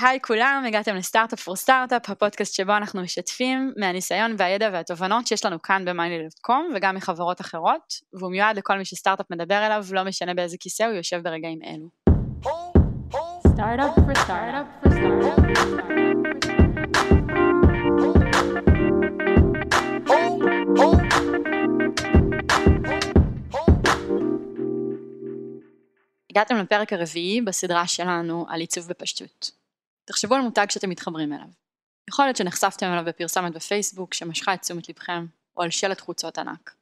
היי כולם, הגעתם לסטארט-אפ פור סטארט-אפ, הפודקאסט שבו אנחנו משתפים מהניסיון והידע והתובנות שיש לנו כאן ב-mining.com וגם מחברות אחרות, והוא מיועד לכל מי שסטארט-אפ מדבר אליו, לא משנה באיזה כיסא הוא יושב ברגעים אלו. סטארט-אפ פור סטארט-אפ פור הגעתם לפרק הרביעי בסדרה שלנו על עיצוב בפשטות. תחשבו על מותג שאתם מתחברים אליו. יכול להיות שנחשפתם אליו בפרסומת בפייסבוק שמשכה את תשומת לבכם, או על שלט חוצות ענק.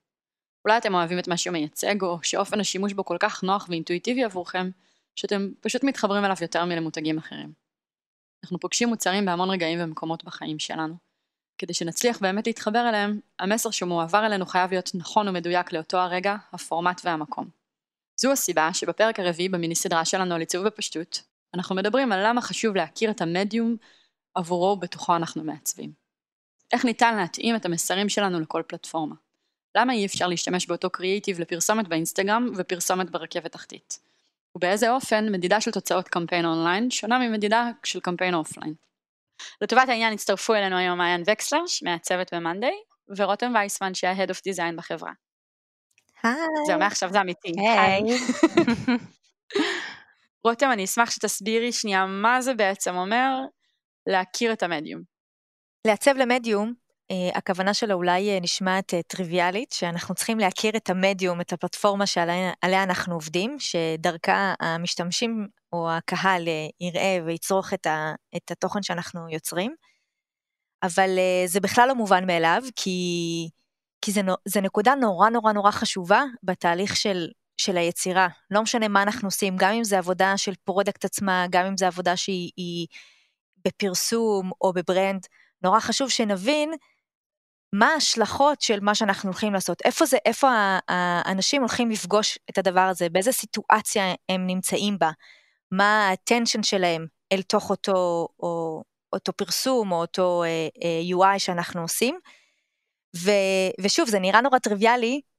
אולי אתם אוהבים את מה שהוא מייצג, או שאופן השימוש בו כל כך נוח ואינטואיטיבי עבורכם, שאתם פשוט מתחברים אליו יותר מלמותגים אחרים. אנחנו פוגשים מוצרים בהמון רגעים ומקומות בחיים שלנו. כדי שנצליח באמת להתחבר אליהם, המסר שמועבר אלינו חייב להיות נכון ומדויק לאותו הרגע, הפורמט והמקום. זו הסיבה שבפרק הרביעי במיני סדרה שלנו על עיצוב בפשטות, אנחנו מדברים על למה חשוב להכיר את המדיום עבורו ובתוכו אנחנו מעצבים. איך ניתן להתאים את המסרים שלנו לכל פלטפורמה. למה אי אפשר להשתמש באותו קריאיטיב לפרסומת באינסטגרם ופרסומת ברכבת תחתית. ובאיזה אופן מדידה של תוצאות קמפיין אונליין שונה ממדידה של קמפיין אופליין. לטובת העניין הצטרפו אלינו היום מעיין וקסלר, מהצוות ב-Monday, ורותם וייסמן שהיה Head of Design בחברה. היי. זהו, מעכשיו זה אמיתי. היי. רותם, אני אשמח שתסבירי שנייה מה זה בעצם אומר להכיר את המדיום. לעצב למדיום, אה, הכוונה שלו אולי אה, נשמעת אה, טריוויאלית, שאנחנו צריכים להכיר את המדיום, את הפלטפורמה שעליה אנחנו עובדים, שדרכה המשתמשים או הקהל יראה ויצרוך את, התוכן שאנחנו יוצרים. אבל זה בכלל לא מובן מאליו, כי, כי זה, זה נקודה נורא נורא נורא חשובה בתהליך של של היצירה. לא משנה מה אנחנו עושים, גם אם זה עבודה של product עצמה, גם אם זה עבודה שהיא בפרסום או ב-brand, נורא חשוב שנבין מה ההשלכות של מה שאנחנו הולכים לעשות. איפה זה, איפה האנשים הולכים לפגוש את הדבר הזה, באיזה סיטואציה הם נמצאים בה, מה ה-attention שלהם אל תוך אותו, או, אותו פרסום או אותו uh, uh, UI שאנחנו עושים. ו, ושוב, זה נראה נורא טריוויאלי, אה,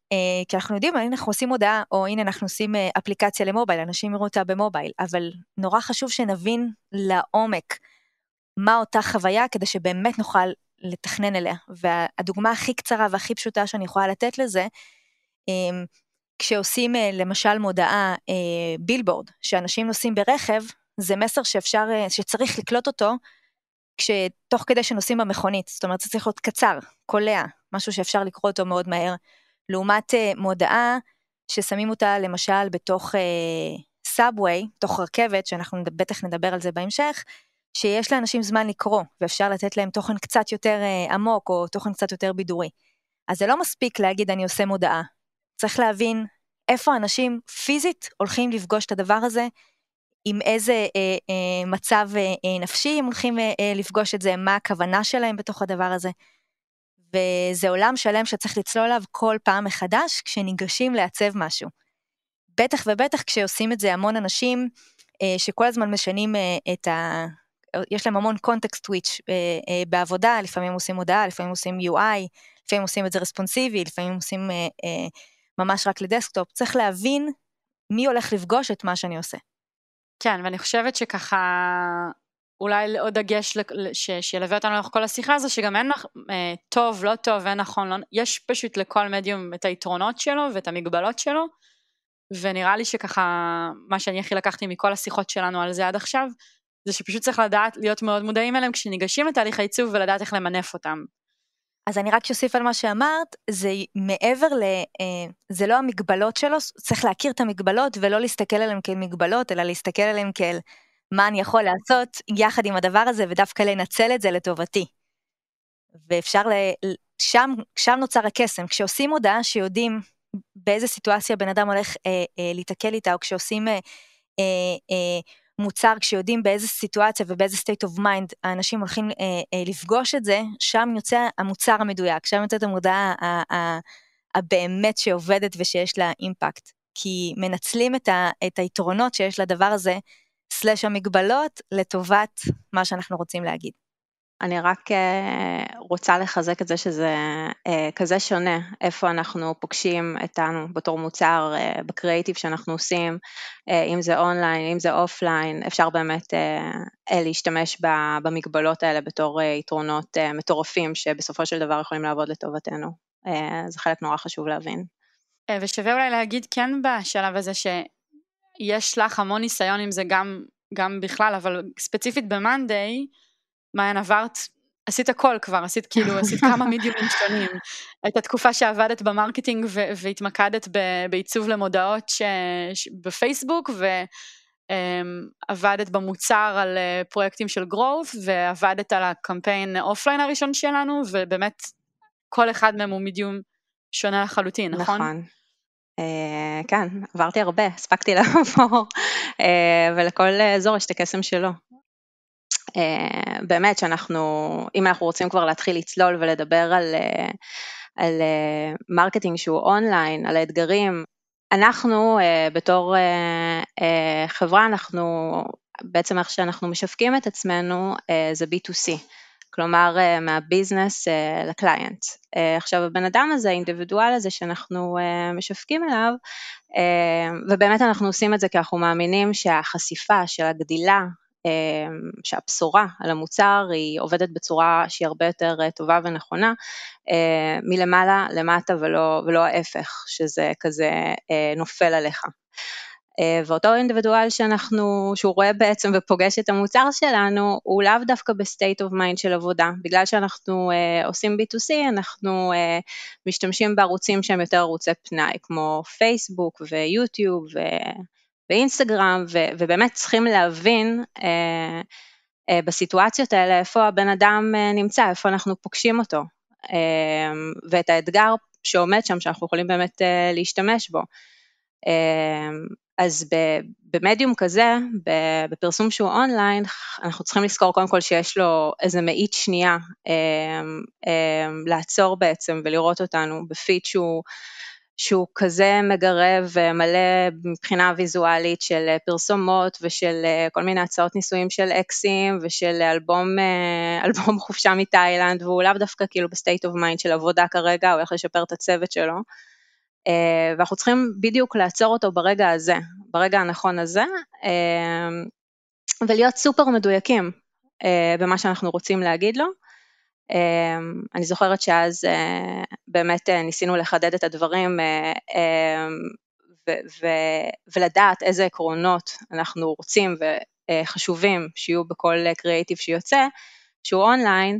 כי אנחנו יודעים, הנה אנחנו עושים הודעה, או הנה אנחנו עושים אה, אפליקציה למובייל, אנשים יראו אותה במובייל, אבל נורא חשוב שנבין לעומק מה אותה חוויה, כדי שבאמת נוכל לתכנן אליה. והדוגמה הכי קצרה והכי פשוטה שאני יכולה לתת לזה, אמ, כשעושים אה, למשל מודעה בילבורד, שאנשים נוסעים ברכב, זה מסר שאפשר, שצריך לקלוט אותו כשתוך כדי שנוסעים במכונית, זאת אומרת זה צריך להיות קצר, קולע, משהו שאפשר לקרוא אותו מאוד מהר. לעומת uh, מודעה ששמים אותה למשל בתוך סאבווי, uh, תוך רכבת, שאנחנו בטח נדבר על זה בהמשך, שיש לאנשים זמן לקרוא, ואפשר לתת להם תוכן קצת יותר uh, עמוק, או תוכן קצת יותר בידורי. אז זה לא מספיק להגיד אני עושה מודעה. צריך להבין איפה אנשים פיזית הולכים לפגוש את הדבר הזה, עם איזה אה, אה, מצב אה, נפשי הם הולכים אה, לפגוש את זה, מה הכוונה שלהם בתוך הדבר הזה. וזה עולם שלם שצריך לצלול עליו כל פעם מחדש כשניגשים לעצב משהו. בטח ובטח כשעושים את זה המון אנשים אה, שכל הזמן משנים אה, את ה... יש להם המון קונטקסט טוויץ' אה, בעבודה, לפעמים עושים הודעה, לפעמים עושים UI, לפעמים עושים את זה רספונסיבי, לפעמים עושים ממש רק לדסקטופ. צריך להבין מי הולך לפגוש את מה שאני עושה. כן, ואני חושבת שככה אולי עוד דגש ש, שילווה אותנו לאורך כל השיחה הזו, שגם אין אה, טוב, לא טוב, אין נכון, לא, יש פשוט לכל מדיום את היתרונות שלו ואת המגבלות שלו, ונראה לי שככה, מה שאני הכי לקחתי מכל השיחות שלנו על זה עד עכשיו, זה שפשוט צריך לדעת להיות מאוד מודעים אליהם כשניגשים לתהליך העיצוב ולדעת איך למנף אותם. אז אני רק אוסיף על מה שאמרת, זה מעבר ל... אה, זה לא המגבלות שלו, צריך להכיר את המגבלות ולא להסתכל עליהם כאל מגבלות, אלא להסתכל עליהם כאל מה אני יכול לעשות יחד עם הדבר הזה ודווקא לנצל את זה לטובתי. ואפשר, ל... שם, שם נוצר הקסם, כשעושים הודעה שיודעים באיזה סיטואציה בן אדם הולך אה, אה, להתקל איתה, או כשעושים אה, אה, אה, מוצר, כשיודעים באיזה סיטואציה ובאיזה state of mind האנשים הולכים אה, אה, לפגוש את זה, שם יוצא המוצר המדויק, שם יוצאת המודעה הבאמת שעובדת ושיש לה אימפקט. כי מנצלים את, ה, את היתרונות שיש לדבר הזה slash המגבלות לטובת מה שאנחנו רוצים להגיד. אני רק אה, רוצה לחזק את זה שזה אה, כזה שונה, איפה אנחנו פוגשים אותנו בתור מוצר, אה, בקריאיטיב שאנחנו עושים, אם זה אונליין, אם זה אופליין, אפשר באמת להשתמש במגבלות האלה בתור יתרונות מטורפים שבסופו של דבר יכולים לעבוד לטובתנו. זה חלק נורא חשוב להבין. ושווה אולי להגיד כן בשלב הזה שיש לך המון ניסיון עם זה גם, גם בכלל, אבל ספציפית ב-Monday, מעיין עברת, עשית הכל כבר, עשית כאילו, עשית כמה מידיומים שונים. הייתה תקופה שעבדת ב-marketing והתמקדת בעיצוב למודעות ש... ש... בפייסבוק, ועבדת אמ, במוצר על אה, פרויקטים של growth, ועבדת על הקמפיין אופליין הראשון שלנו, ובאמת כל אחד מהם הוא מידיום שונה לחלוטין, נכון? נכון. אה, כן, עברתי הרבה, הספקתי לעבור, אה, ולכל אזור יש את הקסם שלו. אה, באמת שאנחנו, אם אנחנו רוצים כבר להתחיל לצלול ולדבר על, אה, על אה, marketing שהוא אונליין, על האתגרים, אנחנו בתור חברה, אנחנו, בעצם איך שאנחנו משווקים את עצמנו זה B2C, כלומר מהביזנס לקליינט. עכשיו הבן אדם הזה, האינדיבידואל הזה שאנחנו משווקים אליו, ובאמת אנחנו עושים את זה כי אנחנו מאמינים שהחשיפה של הגדילה שהבשורה על המוצר היא עובדת בצורה שהיא הרבה יותר אה, טובה ונכונה, אה, מלמעלה למטה ולא, ולא ההפך, שזה כזה אה, נופל עליך. ואותו אינדיבידואל שאנחנו, שהוא רואה בעצם ופוגש את המוצר שלנו, הוא לאו דווקא ב-state of mind של עבודה. בגלל שאנחנו אה, עושים B2C, אנחנו אה, משתמשים בערוצים שהם יותר ערוצי פנאי, כמו פייסבוק ויוטיוב ואינסטגרם, ו, ובאמת צריכים להבין אה, אה, בסיטואציות האלה איפה הבן אדם אה, נמצא, איפה אנחנו פוגשים אותו, אה, ואת האתגר שעומד שם, שאנחנו יכולים באמת אה, להשתמש בו. אה, אז במדיום כזה, בפרסום שהוא אונליין, אנחנו צריכים לזכור קודם כל שיש לו איזה מאית שנייה אה, אה, לעצור בעצם ולראות אותנו בפיד שהוא שהוא כזה מג'ורב ומלא מבחינה ויזואלית של פרסומות ושל אה, כל מיני הצעות נישואים של אקסים ושל אלבום, אה, אלבום חופשה מתאילנד והוא לאו דווקא כאילו ב-state of mind של עבודה כרגע, הוא הולך לשפר את הצוות שלו. ואנחנו צריכים בדיוק לעצור אותו ברגע הזה, ברגע הנכון הזה, ולהיות סופר מדויקים במה שאנחנו רוצים להגיד לו. אני זוכרת שאז אה, באמת אה, ניסינו לחדד את הדברים אה, ולדעת איזה עקרונות אנחנו רוצים וחשובים שיהיו בכל קריאיטיב שיוצא, שהוא אונליין,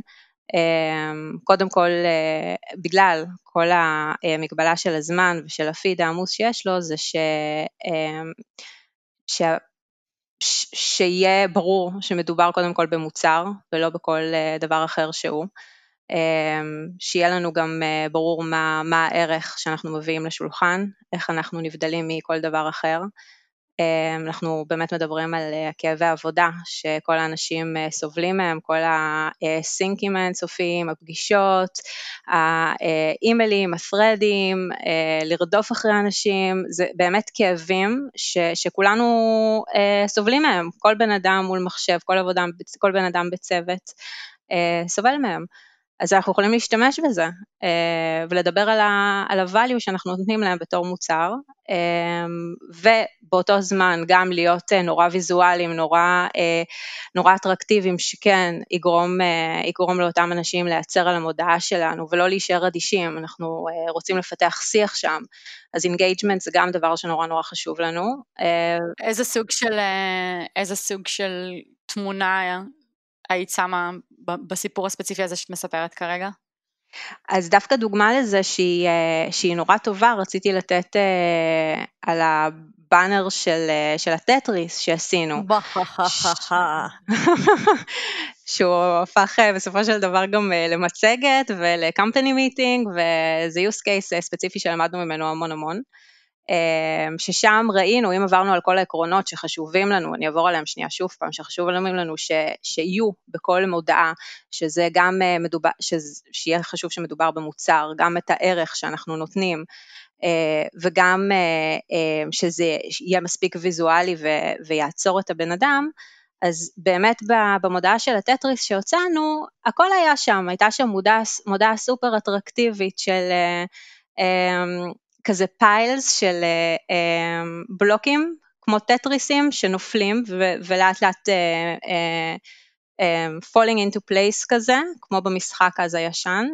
קודם כל בגלל כל המגבלה של הזמן ושל הפיד העמוס שיש לו, זה ש... ש... שיהיה ברור שמדובר קודם כל במוצר ולא בכל אה, דבר אחר שהוא, אמ, שיהיה לנו גם אה, ברור מה, מה הערך שאנחנו מביאים לשולחן, איך אנחנו נבדלים מכל דבר אחר, אמ, אנחנו באמת מדברים על אה, כאבי עבודה שכל האנשים אה, סובלים מהם, כל הסינקים האינסופיים, הפגישות, האימיילים, הפרדים, אה, לרדוף אחרי אנשים, זה באמת כאבים ש, שכולנו סובלים מהם, כל בן אדם מול מחשב, כל, עבודה, כל בן אדם בצוות סובל מהם. אז אנחנו יכולים להשתמש בזה אה, ולדבר על ה-value שאנחנו נותנים להם בתור מוצר, אה, ובאותו זמן גם להיות אה, נורא ויזואליים, נורא, נורא אטרקטיביים, שכן יגרום, יגרום לאותם אנשים להיעצר על המודעה שלנו ולא להישאר אדישים, אנחנו רוצים לפתח שיח שם, אז engagement זה גם דבר שנורא נורא חשוב לנו. איזה סוג של, איזה סוג של תמונה היית שמה בסיפור הספציפי הזה שאת מספרת כרגע? אז דווקא דוגמה לזה שהיא, אה, שהיא נורא טובה, רציתי לתת אה, על הבאנר של, אה, של הטטריס שעשינו. שהוא הפך בסופו של דבר גם למצגת ולקמפני מיטינג וזה use case ספציפי שלמדנו ממנו המון המון. אמ, ששם ראינו, אם עברנו על כל העקרונות שחשובים לנו, אני אעבור עליהם שנייה שוב פעם, שחשובים לנו ש, שיהיו בכל מודעה, שזה גם אה, מדובר, שיהיה חשוב שמדובר במוצר, גם את הערך שאנחנו נותנים, אה, וגם אה, שזה יהיה מספיק ויזואלי ויעצור את הבן אדם, אז באמת במודעה של הטטריס שהוצאנו, הכל היה שם, הייתה שם מודעה, מודעה סופר אטרקטיבית של כזה פיילס של um, בלוקים, כמו טטריסים שנופלים ולאט לאט uh, falling into place כזה, כמו במשחק אז הישן.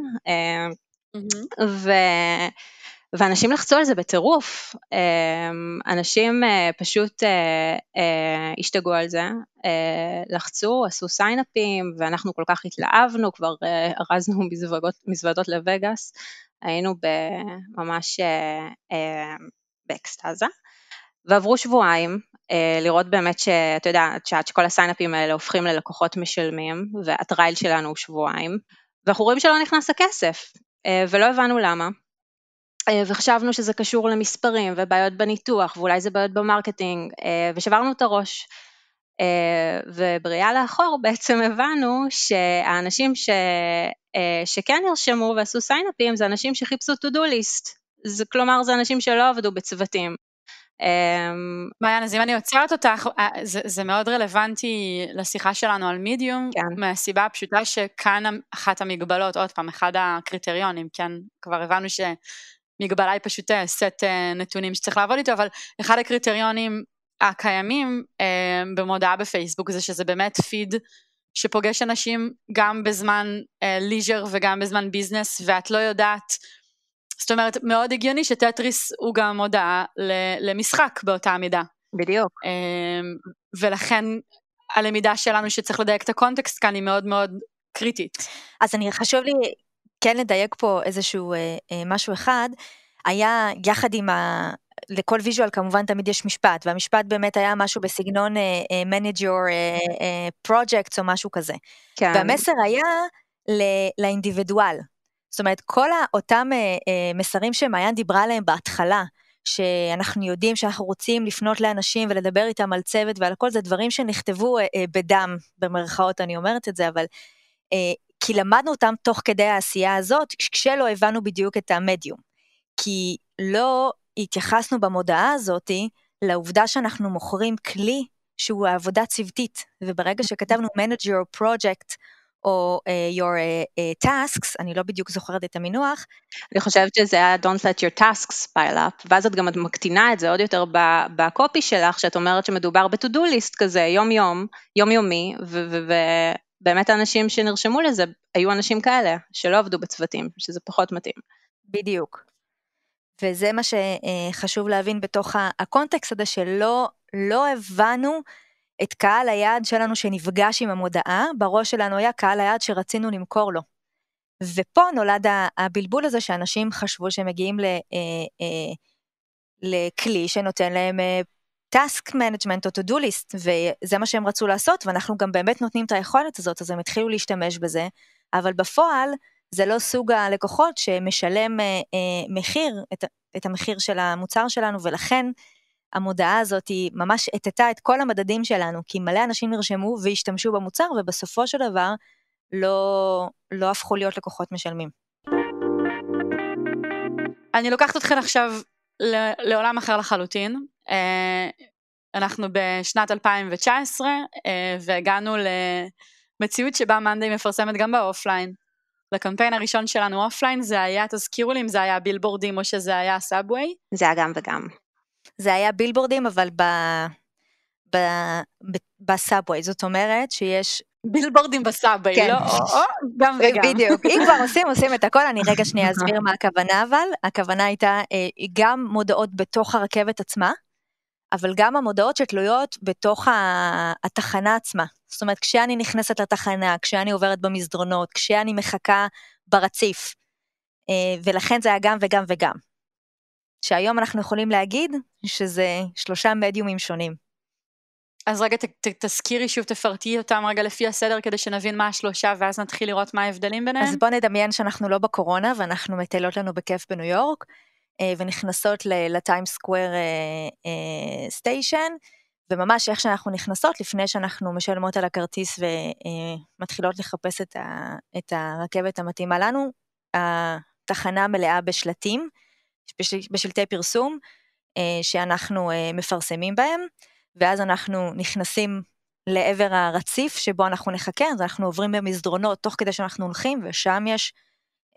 Mm-hmm. ו- ואנשים לחצו על זה בטירוף, אנשים אה, פשוט אה, אה, השתגעו על זה, לחצו, עשו סיינאפים ואנחנו כל כך התלהבנו, כבר ארזנו מזוודות, מזוודות לווגאס, היינו ממש באקסטזה. ועברו שבועיים, לראות באמת שאתה יודע, שעד שכל הסיינאפים האלה הופכים ללקוחות משלמים, והטרייל שלנו הוא שבועיים, ואנחנו רואים שלא נכנס הכסף, ולא הבנו למה. אה, וחשבנו שזה קשור למספרים ובעיות בניתוח ואולי זה בעיות ב-marketing אה, ושברנו את הראש. אה, ובראייה לאחור בעצם הבנו שהאנשים ש... שכן נרשמו ועשו sign up-ים זה אנשים שחיפשו to do list, זה, כלומר זה אנשים שלא עבדו בצוותים. מעיין, אז אם אני עוצרת אותך, זה, זה מאוד רלוונטי לשיחה שלנו על מידיום, כן. מהסיבה הפשוטה שכאן אחת המגבלות, עוד פעם, אחד הקריטריונים, כן, כבר הבנו ש... מגבלה היא פשוט אה, סט אה, נתונים שצריך לעבוד איתו, אבל אחד הקריטריונים הקיימים אה, במודעה בפייסבוק זה שזה באמת פיד שפוגש אנשים גם בזמן ליז'ר וגם בזמן ביזנס ואת לא יודעת, זאת אומרת מאוד הגיוני שטטריס הוא גם מודעה למשחק באותה מידה. בדיוק. ולכן הלמידה שלנו שצריך לדייק את ה-context כאן היא מאוד מאוד קריטית. אז אני חשוב לי כן לדייק פה איזשהו אה, אה, משהו אחד, היה יחד עם ה... לכל visual כמובן תמיד יש משפט, והמשפט באמת היה משהו בסגנון אה, אה, manage your uh, uh, projects או משהו כזה. כן. והמסר היה לאינדיבידואל. זאת אומרת, כל אותם אה, אה, מסרים שמעיין דיברה עליהם בהתחלה, שאנחנו יודעים שאנחנו רוצים לפנות לאנשים ולדבר איתם על צוות ועל הכל, זה דברים שנכתבו uh, uh, בדם, במרכאות אני אומרת את זה, אבל uh, כי למדנו אותם תוך כדי העשייה הזאת, כשלא הבנו בדיוק את המדיום. כי לא התייחסנו במודעה הזאתי לעובדה שאנחנו מוכרים כלי שהוא העבודה צוותית, וברגע שכתבנו manage your project, או uh, your uh, uh, tasks, אני לא בדיוק זוכרת את המינוח. אני חושבת שזה היה don't let your tasks pile up, ואז את גם מקטינה את זה עוד יותר בקופי שלך, שאת אומרת שמדובר ב-to-do list כזה, יום-יום, יומיומי, באמת האנשים שנרשמו לזה היו אנשים כאלה, שלא עבדו בצוותים, שזה פחות מתאים. בדיוק. וזה מה שחשוב להבין בתוך הקונטקסט הזה, שלא לא הבנו את קהל היעד שלנו שנפגש עם המודעה, בראש שלנו היה קהל היעד שרצינו למכור לו. ופה נולד הבלבול הזה שאנשים חשבו שהם מגיעים ל, אה, אה, לכלי שנותן להם אה, task management או to do list, וזה מה שהם רצו לעשות, ואנחנו גם באמת נותנים את היכולת הזאת, אז הם התחילו להשתמש בזה, אבל בפועל זה לא סוג הלקוחות שמשלם אה, אה, מחיר, את, את המחיר של המוצר שלנו, ולכן המודעה הזאת היא ממש הטטה את כל המדדים שלנו, כי מלא אנשים נרשמו והשתמשו במוצר, ובסופו של דבר לא, לא הפכו להיות לקוחות משלמים. אני לוקחת אתכם עכשיו לעולם אחר לחלוטין. אה, אנחנו בשנת 2019 אה, והגענו למציאות שבה Monday מפרסמת גם באופליין. לקמפיין הראשון שלנו אופליין זה היה, תזכירו לי אם זה היה billboard-ים או שזה היה subway? זה היה גם וגם. זה היה billboard-ים אבל ב... ב... ב... בסאבווי, זאת אומרת שיש בילבורדים בסאבי, כן. לא, או, או, גם וגם. בדיוק, אם כבר עושים, עושים את הכל, אני רגע שנייה אסביר מה הכוונה אבל, הכוונה הייתה אה, גם מודעות בתוך הרכבת עצמה, אבל גם המודעות שתלויות בתוך התחנה עצמה. זאת אומרת, כשאני נכנסת לתחנה, כשאני עוברת במסדרונות, כשאני מחכה ברציף, אה, ולכן זה היה גם וגם וגם. שהיום אנחנו יכולים להגיד שזה שלושה מדיומים שונים. אז רגע ת, ת, תזכירי שוב, תפרטי אותם רגע לפי הסדר כדי שנבין מה השלושה ואז נתחיל לראות מה ההבדלים ביניהם. אז בוא נדמיין שאנחנו לא בקורונה ואנחנו מטיילות לנו בכיף בניו יורק ונכנסות לטיים סקוואר סטיישן וממש איך שאנחנו נכנסות לפני שאנחנו משלמות על הכרטיס ומתחילות אה, לחפש את, ה, את הרכבת המתאימה לנו, התחנה מלאה בשלטים, בשל, בשלטי פרסום אה, שאנחנו מפרסמים בהם. ואז אנחנו נכנסים לעבר הרציף שבו אנחנו נחכה, אז אנחנו עוברים במסדרונות תוך כדי שאנחנו הולכים, ושם יש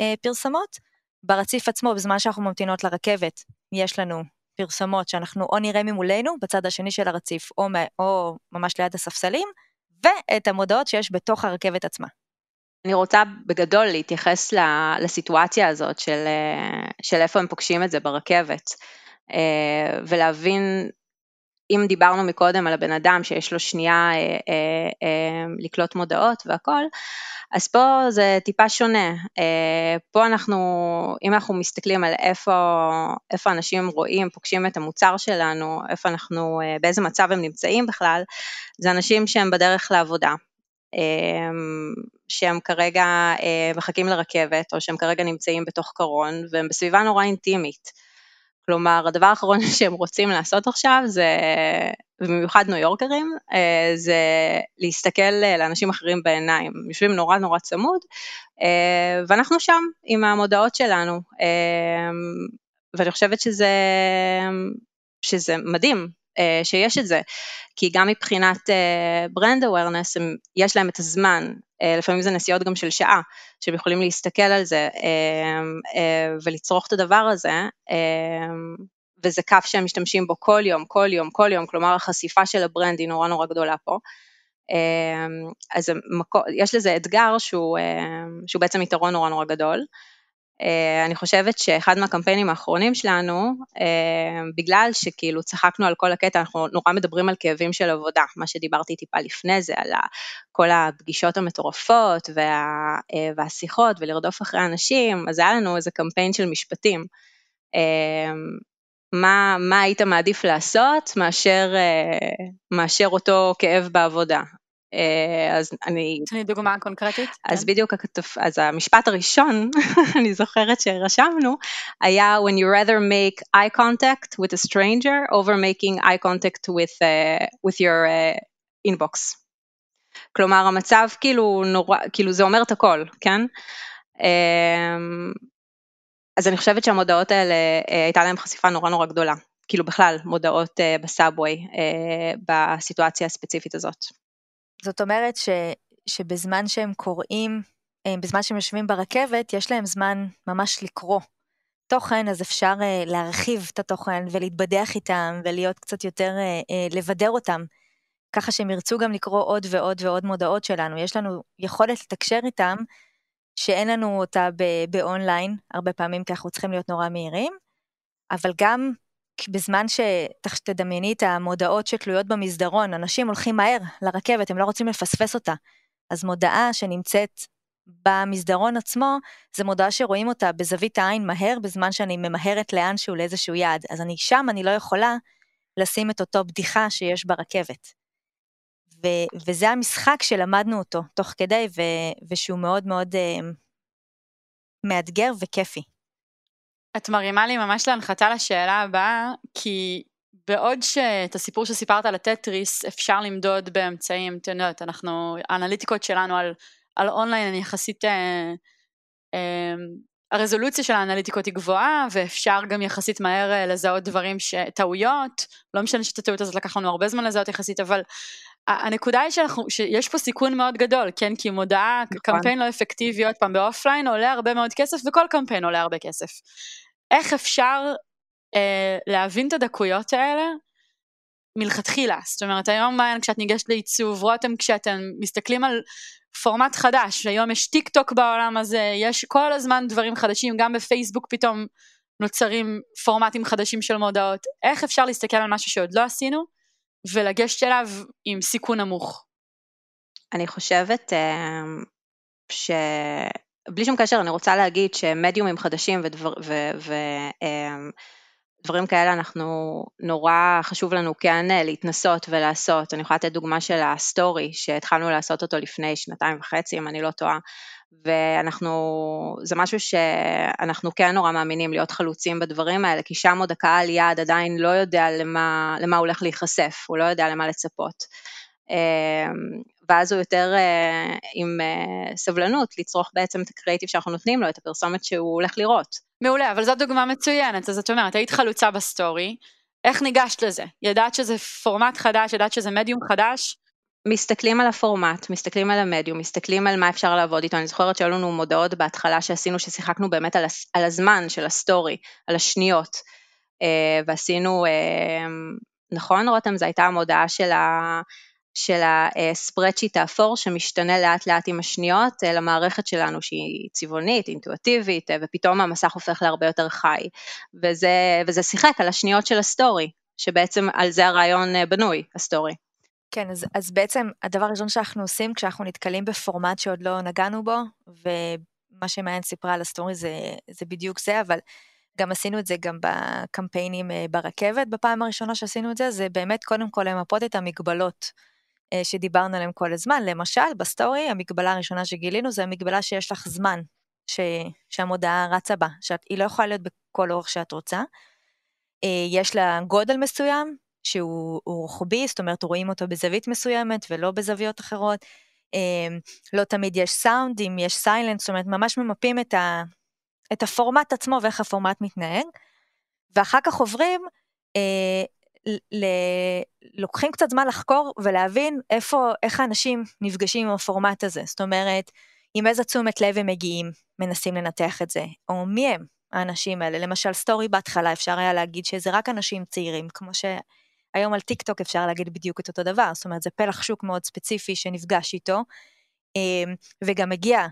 אה, פרסמות. ברציף עצמו, בזמן שאנחנו ממתינות לרכבת, יש לנו פרסמות שאנחנו או נראה ממולנו, בצד השני של הרציף, או, או ממש ליד הספסלים, ואת המודעות שיש בתוך הרכבת עצמה. אני רוצה בגדול להתייחס לסיטואציה הזאת של, של איפה הם פוגשים את זה ברכבת, אה, ולהבין, אם דיברנו מקודם על הבן אדם שיש לו שנייה אה, אה, לקלוט מודעות והכל, אז פה זה טיפה שונה. פה אנחנו, אם אנחנו מסתכלים על איפה, איפה אנשים רואים, פוגשים את המוצר שלנו, איפה אנחנו, באיזה מצב הם נמצאים בכלל, זה אנשים שהם בדרך לעבודה. שהם כרגע מחכים לרכבת, או שהם כרגע נמצאים בתוך קרון, והם בסביבה נורא אינטימית. כלומר, הדבר האחרון שהם רוצים לעשות עכשיו זה, ובמיוחד ניו יורקרים, אה, זה להסתכל לאנשים אחרים בעיניים. יושבים נורא נורא צמוד, אה, ואנחנו שם עם המודעות שלנו. אה, ואני חושבת שזה, שזה מדהים שיש את זה, כי גם מבחינת brand awareness, יש להם את הזמן אה, לפעמים זה נסיעות גם של שעה, שהם יכולים להסתכל על זה אה, אה, ולצרוך את הדבר הזה, וזה קהל שהם משתמשים בו כל יום, כל יום, כל יום, כלומר החשיפה של ה-brand היא נורא נורא גדולה פה. אז יש לזה אתגר שהוא, שהוא בעצם יתרון נורא נורא גדול. אה, אני חושבת שאחד מהקמפיינים האחרונים שלנו, אה, בגלל שכאילו צחקנו על כל הקטע, אנחנו נורא מדברים על כאבים של עבודה, מה שדיברתי טיפה לפני זה, על כל הפגישות המטורפות וה, אה, והשיחות ולרדוף אחרי אנשים, אז היה לנו איזה קמפיין של משפטים. מה, מה היית מעדיף לעשות מאשר, מאשר אותו כאב בעבודה? אה, אז אני... תני דוגמה קונקרטית. אז כן. בדיוק, אז המשפט הראשון, אני זוכרת שרשמנו, היה When you rather make eye contact with a stranger over making eye contact with, uh, with your uh, inbox. כלומר, המצב כאילו נורא, כאילו זה אומר את הכל, כן? אז אני חושבת שהמודעות האלה, הייתה להן חשיפה נורא נורא גדולה. כאילו בכלל, מודעות בסאבווי, בסיטואציה הספציפית הזאת. זאת אומרת ש, שבזמן שהם קוראים, אה, בזמן שהם יושבים ברכבת, יש להם זמן ממש לקרוא תוכן, אז אפשר uh, להרחיב את התוכן ולהתבדח איתם ולהיות קצת יותר, uh, לבדר אותם, ככה שהם ירצו גם לקרוא עוד ועוד ועוד מודעות שלנו. יש לנו יכולת לתקשר איתם, שאין לנו אותה באונליין, הרבה פעמים כי אנחנו צריכים להיות נורא מהירים, אבל גם בזמן שתדמייני את המודעות שתלויות במסדרון, אנשים הולכים מהר לרכבת, הם לא רוצים לפספס אותה. אז מודעה שנמצאת במסדרון עצמו, זה מודעה שרואים אותה בזווית העין מהר, בזמן שאני ממהרת לאנשהו לאיזשהו יעד. אז אני שם, אני לא יכולה לשים את אותו בדיחה שיש ברכבת. ו- וזה המשחק שלמדנו אותו תוך כדי, ו- ושהוא מאוד מאוד uh, מאתגר וכיפי. את מרימה לי ממש להנחתה לשאלה הבאה, כי בעוד שאת הסיפור שסיפרת על הטטריס אפשר למדוד באמצעים, את יודעת, אנחנו, האנליטיקות שלנו על, על אונליין הן יחסית, אה, אה, הרזולוציה של האנליטיקות היא גבוהה, ואפשר גם יחסית מהר אה, לזהות דברים, ש, טעויות, לא משנה שאת הטעות הזאת לקח לנו הרבה זמן לזהות יחסית, אבל הנקודה היא שאנחנו, שיש פה סיכון מאוד גדול, כן? כי מודעה, נכון. קמפיין לא אפקטיבי, עוד פעם, באופליין עולה הרבה מאוד כסף, וכל קמפיין עולה הרבה כסף. איך אפשר אה, להבין את הדקויות האלה מלכתחילה. זאת אומרת, היום מעיין כשאת ניגשת לעיצוב, רותם כשאתם מסתכלים על פורמט חדש, היום יש טיק טוק בעולם הזה, יש כל הזמן דברים חדשים, גם בפייסבוק פתאום נוצרים פורמטים חדשים של מודעות. איך אפשר להסתכל על משהו שעוד לא עשינו ולגשת אליו עם סיכון נמוך? אני חושבת אה, ש... בלי שום קשר אני רוצה להגיד שמדיומים חדשים ודבר, ו, ו, אמ, דברים כאלה אנחנו נורא חשוב לנו כן אה, להתנסות ולעשות, אני יכולה לתת דוגמה של הסטורי שהתחלנו לעשות אותו לפני שנתיים וחצי אם אני לא טועה ואנחנו, זה משהו שאנחנו כן נורא מאמינים להיות חלוצים בדברים האלה כי שם עוד הקהל יעד עדיין לא יודע למה, למה הולך להיחשף, הוא לא יודע למה לצפות. אמ, ואז הוא יותר אה, עם אה, סבלנות לצרוך בעצם את הקריאיטיב שאנחנו נותנים לו, את הפרסומת שהוא הולך לראות. מעולה, אבל זו דוגמה מצוינת, אז את אומרת, היית חלוצה בסטורי, איך ניגשת לזה? ידעת שזה פורמט חדש, ידעת שזה מדיום חדש? מסתכלים על הפורמט, מסתכלים על המדיום, מסתכלים על מה אפשר לעבוד איתו, אני זוכרת שהיו לנו מודעות בהתחלה שעשינו, ששיחקנו באמת על, על הזמן של הסטורי, על השניות, אה, ועשינו, אה, נכון רותם, זו הייתה המודעה של ה... של ה spreadsheet האפור שמשתנה לאט לאט עם השניות למערכת שלנו שהיא צבעונית, אינטואטיבית, ופתאום המסך הופך להרבה יותר חי. וזה, וזה שיחק על השניות של הסטורי, שבעצם על זה הרעיון בנוי, הסטורי. כן, אז, אז בעצם הדבר הראשון שאנחנו עושים כשאנחנו נתקלים בפורמט שעוד לא נגענו בו, ומה שמעיין סיפרה על הסטורי זה, זה בדיוק זה, אבל גם עשינו את זה גם בקמפיינים אה, ברכבת בפעם הראשונה שעשינו את זה, זה באמת קודם כל למפות את המגבלות אה, שדיברנו עליהן כל הזמן. למשל, בסטורי, המגבלה הראשונה שגילינו זה המגבלה שיש לך זמן ש... שהמודעה רצה בה, שהיא לא יכולה להיות בכל אורך שאת רוצה. אה, יש לה גודל מסוים, שהוא רוחבי, זאת אומרת רואים אותו בזווית מסוימת ולא בזוויות אחרות. אמ, לא תמיד יש סאונד, אם יש סיילנט, זאת אומרת ממש ממפים את, ה, את הפורמט עצמו ואיך הפורמט מתנהג, ואחר כך עוברים, אה, ל, לוקחים קצת זמן לחקור ולהבין איפה, איך האנשים נפגשים עם הפורמט הזה, זאת אומרת, עם איזה תשומת לב הם מגיעים, מנסים לנתח את זה, או מי הם האנשים האלה, למשל סטורי בהתחלה אפשר היה להגיד שזה רק אנשים צעירים, כמו ש... היום על טיק טוק אפשר להגיד בדיוק את אותו דבר, זאת אומרת זה פלח שוק מאוד ספציפי שנפגש איתו, אמ, וגם מגיע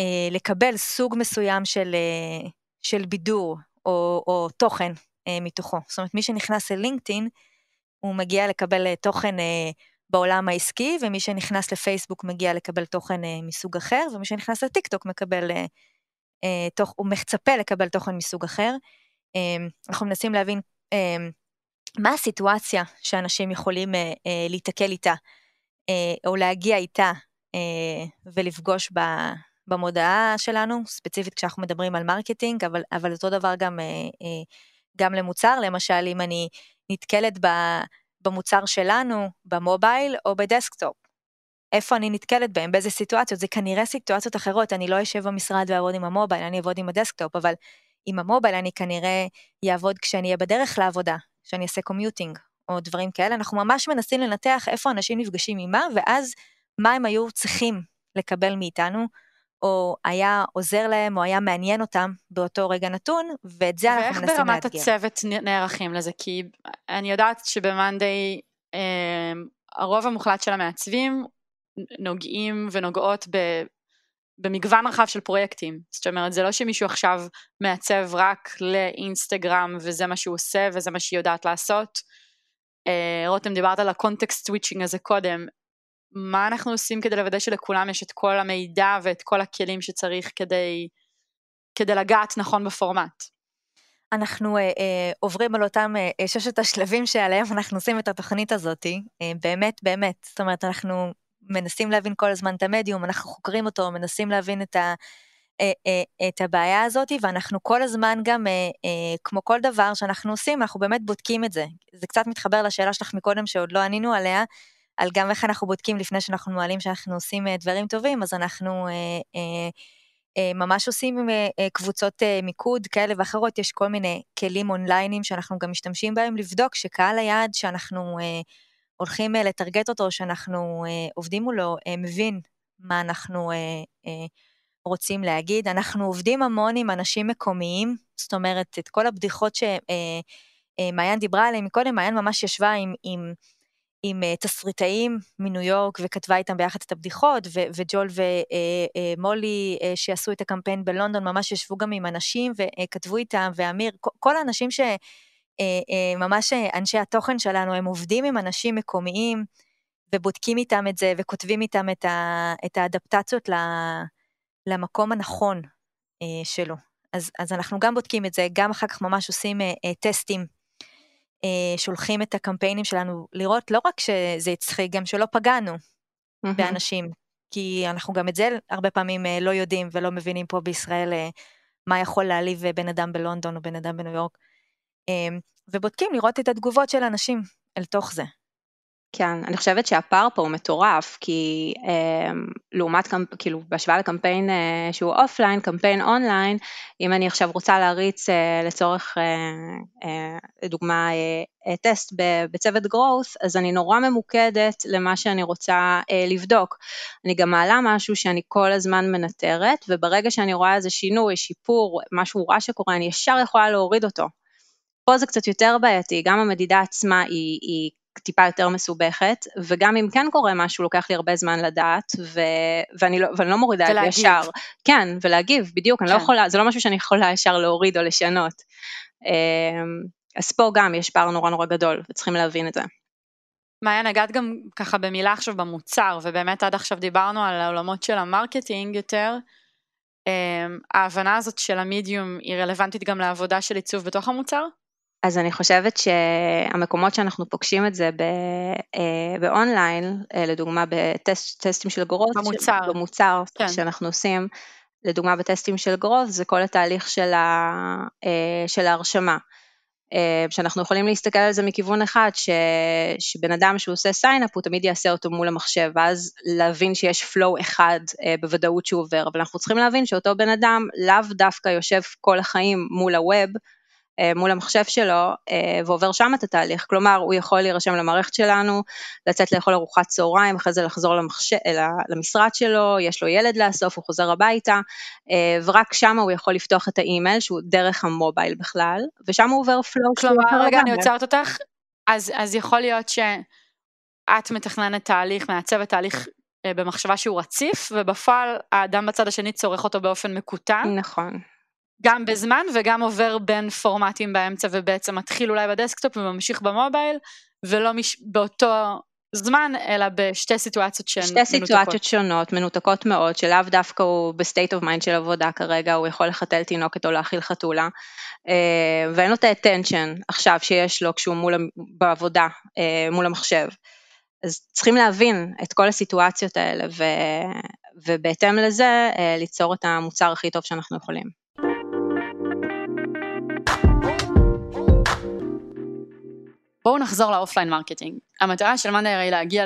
אה, לקבל סוג מסוים של, אה, של בידור או, או תוכן אה, מתוכו. זאת אומרת, מי שנכנס ל LinkedIn, הוא מגיע לקבל תוכן בעולם העסקי, ומי שנכנס לפייסבוק מגיע לקבל תוכן מסוג אחר, ומי שנכנס לטיק טוק מקבל, הוא מצפה לקבל תוכן מסוג אחר. אמ, אנחנו מנסים להבין אמ, מה הסיטואציה שאנשים יכולים אה, אה, להתקל איתה, אה, או להגיע איתה ולפגוש ב, במודעה שלנו, ספציפית כשאנחנו מדברים על מרקטינג, אבל, אבל אותו דבר גם, גם למוצר, למשל אם אני נתקלת ב, במוצר שלנו, במובייל או בדסקטופ. איפה אני נתקלת בהם, באיזה סיטואציות, זה כנראה סיטואציות אחרות, אני לא אשב במשרד ואעבוד עם המובייל, אני אעבוד עם הדסקטופ, אבל עם המובייל אני כנראה אעבוד כשאני אהיה בדרך לעבודה, שאני אעשה קומיוטינג או דברים כאלה, אנחנו ממש מנסים לנתח איפה אנשים נפגשים עם מה, ואז מה הם היו צריכים לקבל מאיתנו, או היה עוזר להם, או היה מעניין אותם באותו רגע נתון, ואת זה אנחנו מנסים לאתגר. ואיך ברמת הצוות נערכים לזה? כי אני יודעת שבמאנדיי אה, הרוב המוחלט של המעצבים נוגעים ונוגעות ב, במגוון רחב של פרויקטים. זאת אומרת, זה לא שמישהו עכשיו מעצב רק לאינסטגרם וזה מה שהוא עושה וזה מה שהיא יודעת לעשות. אה, רותם, דיברת על ה context switching הזה קודם. מה אנחנו עושים כדי לוודא שלכולם יש את כל המידע ואת כל הכלים שצריך כדי, כדי לגעת נכון בפורמט? אנחנו אה, אה, עוברים על אותם uh, ששת השלבים שעליהם אנחנו עושים את התוכנית הזאת, אה, באמת, באמת. זאת אומרת, אנחנו מנסים להבין כל הזמן את המדיום, אנחנו חוקרים אותו, מנסים להבין את, ה, אה, אה, את הבעיה הזאת, ואנחנו כל הזמן גם, אה, כמו כל דבר שאנחנו עושים, אנחנו באמת בודקים את זה. זה קצת מתחבר לשאלה שלך מקודם שעוד לא ענינו עליה, על גם איך אנחנו בודקים לפני שאנחנו מעלים שאנחנו עושים דברים טובים, אז אנחנו ממש עושים קבוצות מיקוד כאלה ואחרות, יש כל מיני כלים אונליינים שאנחנו גם משתמשים בהם לבדוק שקהל היעד שאנחנו הולכים אה, לטרגט אותו, שאנחנו אה, עובדים מולו, אה, מבין מה אנחנו רוצים להגיד. אנחנו עובדים המון עם אנשים מקומיים, זאת אומרת, את כל הבדיחות שמעיין דיברה עליהן מקודם, מעיין ממש ישבה עם, עם, עם תסריטאים מניו יורק וכתבה איתם ביחד את הבדיחות, ו- וג'ול ומולי שעשו את הקמפיין בלונדון ממש ישבו גם עם אנשים וכתבו איתם, ואמיר, כל האנשים ש... אה, אה, ממש אה, אנשי התוכן שלנו, הם עובדים עם אנשים מקומיים ובודקים איתם את זה וכותבים איתם את, ה, את האדפטציות למקום הנכון שלו. אז, אז אנחנו גם בודקים את זה, גם אחר כך ממש עושים טסטים, שולחים את הקמפיינים שלנו לראות לא רק שזה הצחיק, גם שלא פגענו mm-hmm. באנשים, כי אנחנו גם את זה הרבה פעמים לא יודעים ולא מבינים פה בישראל מה יכול להעליב בן אדם בלונדון או בן אדם בניו יורק. אמ, ובודקים לראות את התגובות של אנשים אל תוך זה. כן, אני חושבת שהפער פה הוא מטורף, כי אה, לעומת, כאילו, בהשוואה לקמפיין אה, שהוא אופליין, קמפיין אונליין, אם אני עכשיו רוצה להריץ אה, לצורך, אה, אה, לדוגמה, אה, אה, טסט בצוות growth, אז אני נורא ממוקדת למה שאני רוצה אה, לבדוק. אני גם מעלה משהו שאני כל הזמן מנטרת, וברגע שאני רואה איזה שינוי, שיפור, משהו רע שקורה, אני ישר יכולה להוריד אותו. פה זה קצת יותר בעייתי, גם המדידה עצמה היא, היא טיפה יותר מסובכת, וגם אם כן קורה משהו, לוקח לי הרבה זמן לדעת, ו... ואני, לא, ואני לא מורידה את זה ישר. כן, ולהגיב, בדיוק, כן. אני לא כן. יכולה, זה לא משהו שאני יכולה ישר להוריד או לשנות. אמ, אז פה גם יש פער נורא נורא גדול, וצריכים להבין את זה. מעיין, נגעת גם ככה במילה עכשיו במוצר, ובאמת עד עכשיו דיברנו על העולמות של המרקטינג יותר. אמ, ההבנה הזאת של המדיום היא רלוונטית גם לעבודה של עיצוב בתוך המוצר? אז אני חושבת שהמקומות שאנחנו פוגשים את זה אה, באונליין, אה, לדוגמה בטסטים של growth, במוצר, במוצר כן. שאנחנו עושים, לדוגמה בטסטים של growth, זה כל התהליך של, ה, אה, של ההרשמה. שאנחנו יכולים להסתכל על זה מכיוון אחד, ש, שבן אדם שהוא עושה sign up הוא תמיד יעשה אותו מול המחשב, ואז להבין שיש flow אחד בוודאות שהוא עובר, אבל אנחנו צריכים להבין שאותו בן אדם לאו דווקא יושב כל החיים מול ה web, מול המחשב שלו אה, ועובר שם את התהליך, כלומר הוא יכול להירשם למערכת שלנו, לצאת לאכול ארוחת צהריים, אחרי זה לחזור למחשב, למשרד שלו, יש לו ילד לאסוף, הוא חוזר הביתה, אה, ורק שם הוא יכול לפתוח את האימייל שהוא דרך המובייל בכלל, ושם הוא עובר flow. כלומר, רגע אני עוצרת אותך, אז, אז יכול להיות שאת מתכננת תהליך, מעצבת תהליך במחשבה שהוא רציף, ובפועל האדם בצד השני צורך אותו באופן מקוטן. נכון. גם בזמן וגם עובר בין פורמטים באמצע ובעצם מתחיל אולי בדסקטופ וממשיך במובייל ולא מש... באותו זמן אלא בשתי סיטואציות שהן מנותקות. שתי סיטואציות שונות, מנותקות מאוד, שלאו דווקא הוא ב state of mind של עבודה כרגע, הוא יכול לחתל תינוקת או להאכיל חתולה, אה, ואין לו את ה attention עכשיו שיש לו כשהוא מול, בעבודה אה, מול המחשב. אז צריכים להבין את כל הסיטואציות האלה, ו, ובהתאם לזה אה, ליצור את המוצר הכי טוב שאנחנו יכולים. בואו נחזור ל offline marketing. המטרה של monday היא להגיע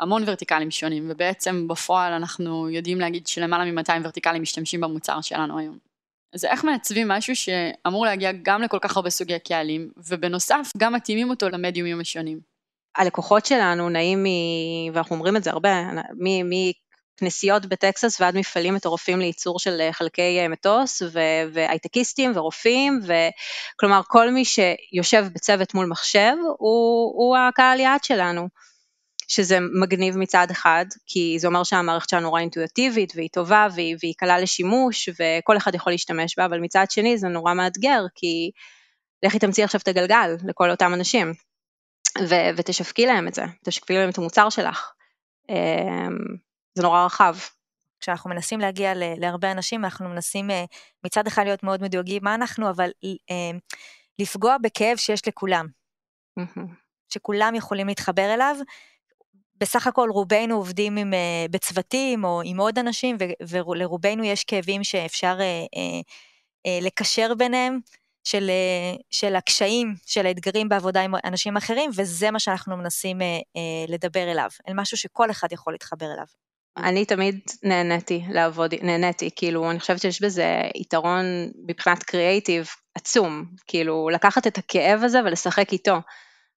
להמון ורטיקלים שונים, ובעצם בפועל אנחנו יודעים להגיד שלמעלה מ-200 ורטיקלים משתמשים במוצר שלנו היום. אז איך מעצבים משהו שאמור להגיע גם לכל כך הרבה סוגי קהלים, ובנוסף גם מתאימים אותו למדיומים השונים? הלקוחות שלנו נעים מ... ואנחנו אומרים את זה הרבה, מ... כנסיות בטקסס ועד מפעלים מטורפים לייצור של אה, חלקי אה, מטוס והייטקיסטים ורופאים, וכלומר כל מי שיושב בצוות מול מחשב הוא, הוא הקהל יעד שלנו. שזה מגניב מצד אחד, כי זה אומר שהמערכת שלנו נורא אינטואיטיבית והיא טובה והיא, והיא קלה לשימוש וכל אחד יכול להשתמש בה, אבל מצד שני זה נורא מאתגר, כי לכי תמציא עכשיו את הגלגל לכל אותם אנשים, ו- ותשווקי להם את זה, תשווקי להם את המוצר שלך. זה נורא רחב. כשאנחנו מנסים להגיע להרבה אנשים, אנחנו מנסים אה, מצד אחד להיות מאוד מדויגים מה אנחנו, אבל אה, לפגוע בכאב שיש לכולם. שכולם יכולים להתחבר אליו. בסך הכל רובנו עובדים עם, אה, בצוותים או עם עוד אנשים, ולרובנו יש כאבים שאפשר לקשר ביניהם. של, של הקשיים, של האתגרים בעבודה עם אנשים אחרים, וזה מה שאנחנו מנסים לדבר אליו, אל משהו שכל אחד יכול להתחבר אליו. אני תמיד נהניתי לעבוד, נהניתי, כאילו, אני חושבת שיש בזה יתרון מבחינת קריאייטיב עצום, כאילו, לקחת את הכאב הזה ולשחק איתו.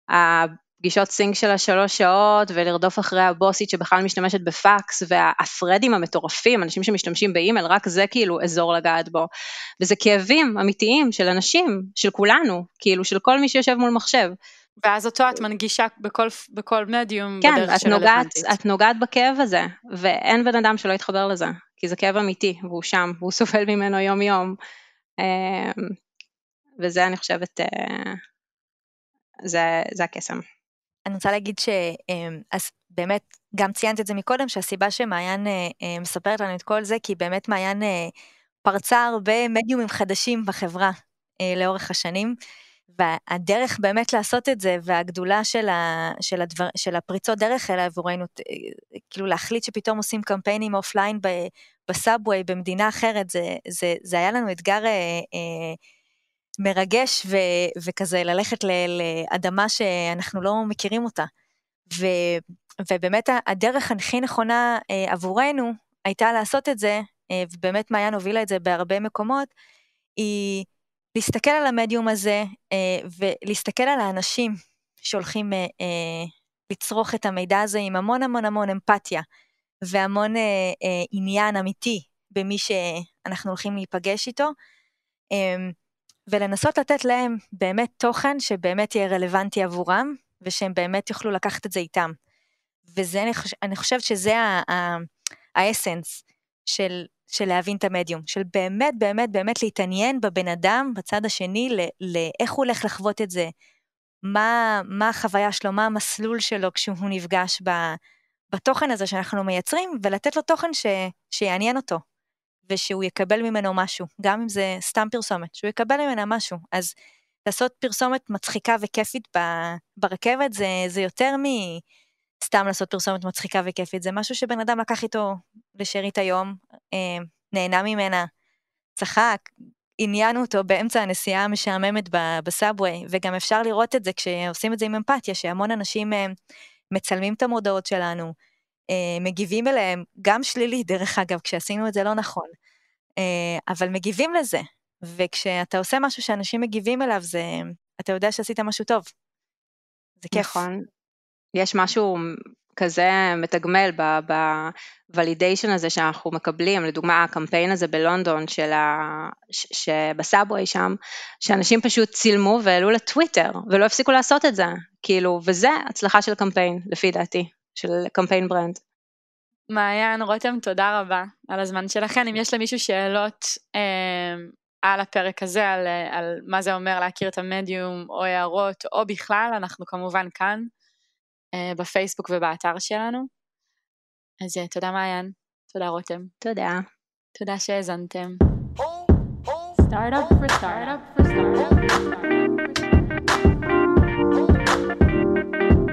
הפגישות סינק של השלוש שעות ולרדוף אחרי הבוסית שבכלל משתמשת בפקס והפרדים המטורפים, אנשים שמשתמשים באימייל, רק זה כאילו אזור לגעת בו. וזה כאבים אמיתיים של אנשים, של כולנו, כאילו של כל מי שיושב מול מחשב. ואז אותו את מנגישה בכל, בכל מדיום כן, בדרך של רלוונטית. כן, את נוגעת בכאב הזה, ואין בן אדם שלא יתחבר לזה, כי זה כאב אמיתי, והוא שם, והוא סובל ממנו יום יום. אמ, וזה אני חושבת, אה, זה, זה הקסם. אני רוצה להגיד ש... אמ, אז באמת, גם ציינת את זה מקודם, שהסיבה שמעיין אה, אה, מספרת לנו את כל זה, כי באמת מעיין פרצה הרבה מדיומים חדשים בחברה לאורך השנים. והדרך באמת לעשות את זה, והגדולה של, ה, של, הדבר, של הפריצות דרך האלה עבורנו, כאילו להחליט שפתאום עושים קמפיינים אופליין בסאבווי במדינה אחרת, זה, זה, זה היה לנו אתגר אה, אה, מרגש ו, וכזה ללכת ל, לאדמה שאנחנו לא מכירים אותה. ו, ובאמת הדרך הכי נכונה אה, עבורנו הייתה לעשות את זה, אה, ובאמת מעיין הובילה את זה בהרבה מקומות, היא להסתכל על המדיום הזה אה, ולהסתכל על האנשים שהולכים אה, אה, לצרוך את המידע הזה עם המון המון המון אמפתיה והמון עניין אמיתי במי שאנחנו הולכים להיפגש איתו, אה, ולנסות לתת להם באמת תוכן שבאמת יהיה רלוונטי עבורם, ושהם באמת יוכלו לקחת את זה איתם. וזה, אני חושבת שזה האסנס של, של להבין את המדיום, של באמת באמת באמת להתעניין בבן אדם בצד השני, לאיך הוא הולך לחוות את זה, מה, מה החוויה שלו, מה המסלול שלו כשהוא נפגש ב, בתוכן הזה שאנחנו מייצרים, ולתת לו תוכן ש, שיעניין אותו, ושהוא יקבל ממנו משהו, גם אם זה סתם פרסומת, שהוא יקבל ממנה משהו. אז לעשות פרסומת מצחיקה וכיפית ברכבת זה, זה יותר מסתם לעשות פרסומת מצחיקה וכיפית, זה משהו שבן אדם לקח איתו לשארית היום, אה, נהנה ממנה, צחק, עניינו אותו באמצע הנסיעה המשעממת בסאבווי, וגם אפשר לראות את זה כשעושים את זה עם אמפתיה, שהמון אנשים אה, מצלמים את המודעות שלנו, אה, מגיבים אליהם, גם שלילי דרך אגב, כשעשינו את זה לא נכון, אבל מגיבים לזה, וכשאתה עושה משהו שאנשים מגיבים אליו, זה, אתה יודע שעשית משהו טוב. זה כיף. נכון. יש משהו כזה מתגמל ב validation הזה שאנחנו מקבלים, לדוגמה הקמפיין הזה בלונדון של ה... שב subway שם, שאנשים פשוט צילמו והעלו לטוויטר ולא הפסיקו לעשות את זה, כאילו, וזה הצלחה של קמפיין, לפי דעתי, של קמפיין brand. מעיין, רותם, תודה רבה על הזמן שלכם. אם יש למישהו שאלות אה, על הפרק הזה, על, על מה זה אומר להכיר את המדיום, או הערות, או בכלל, אנחנו כמובן כאן, אה, בפייסבוק ובאתר שלנו. אז אה, תודה מעיין, תודה רותם. תודה. תודה שהאזנתם. Startup for startup for startup. For startup, for startup.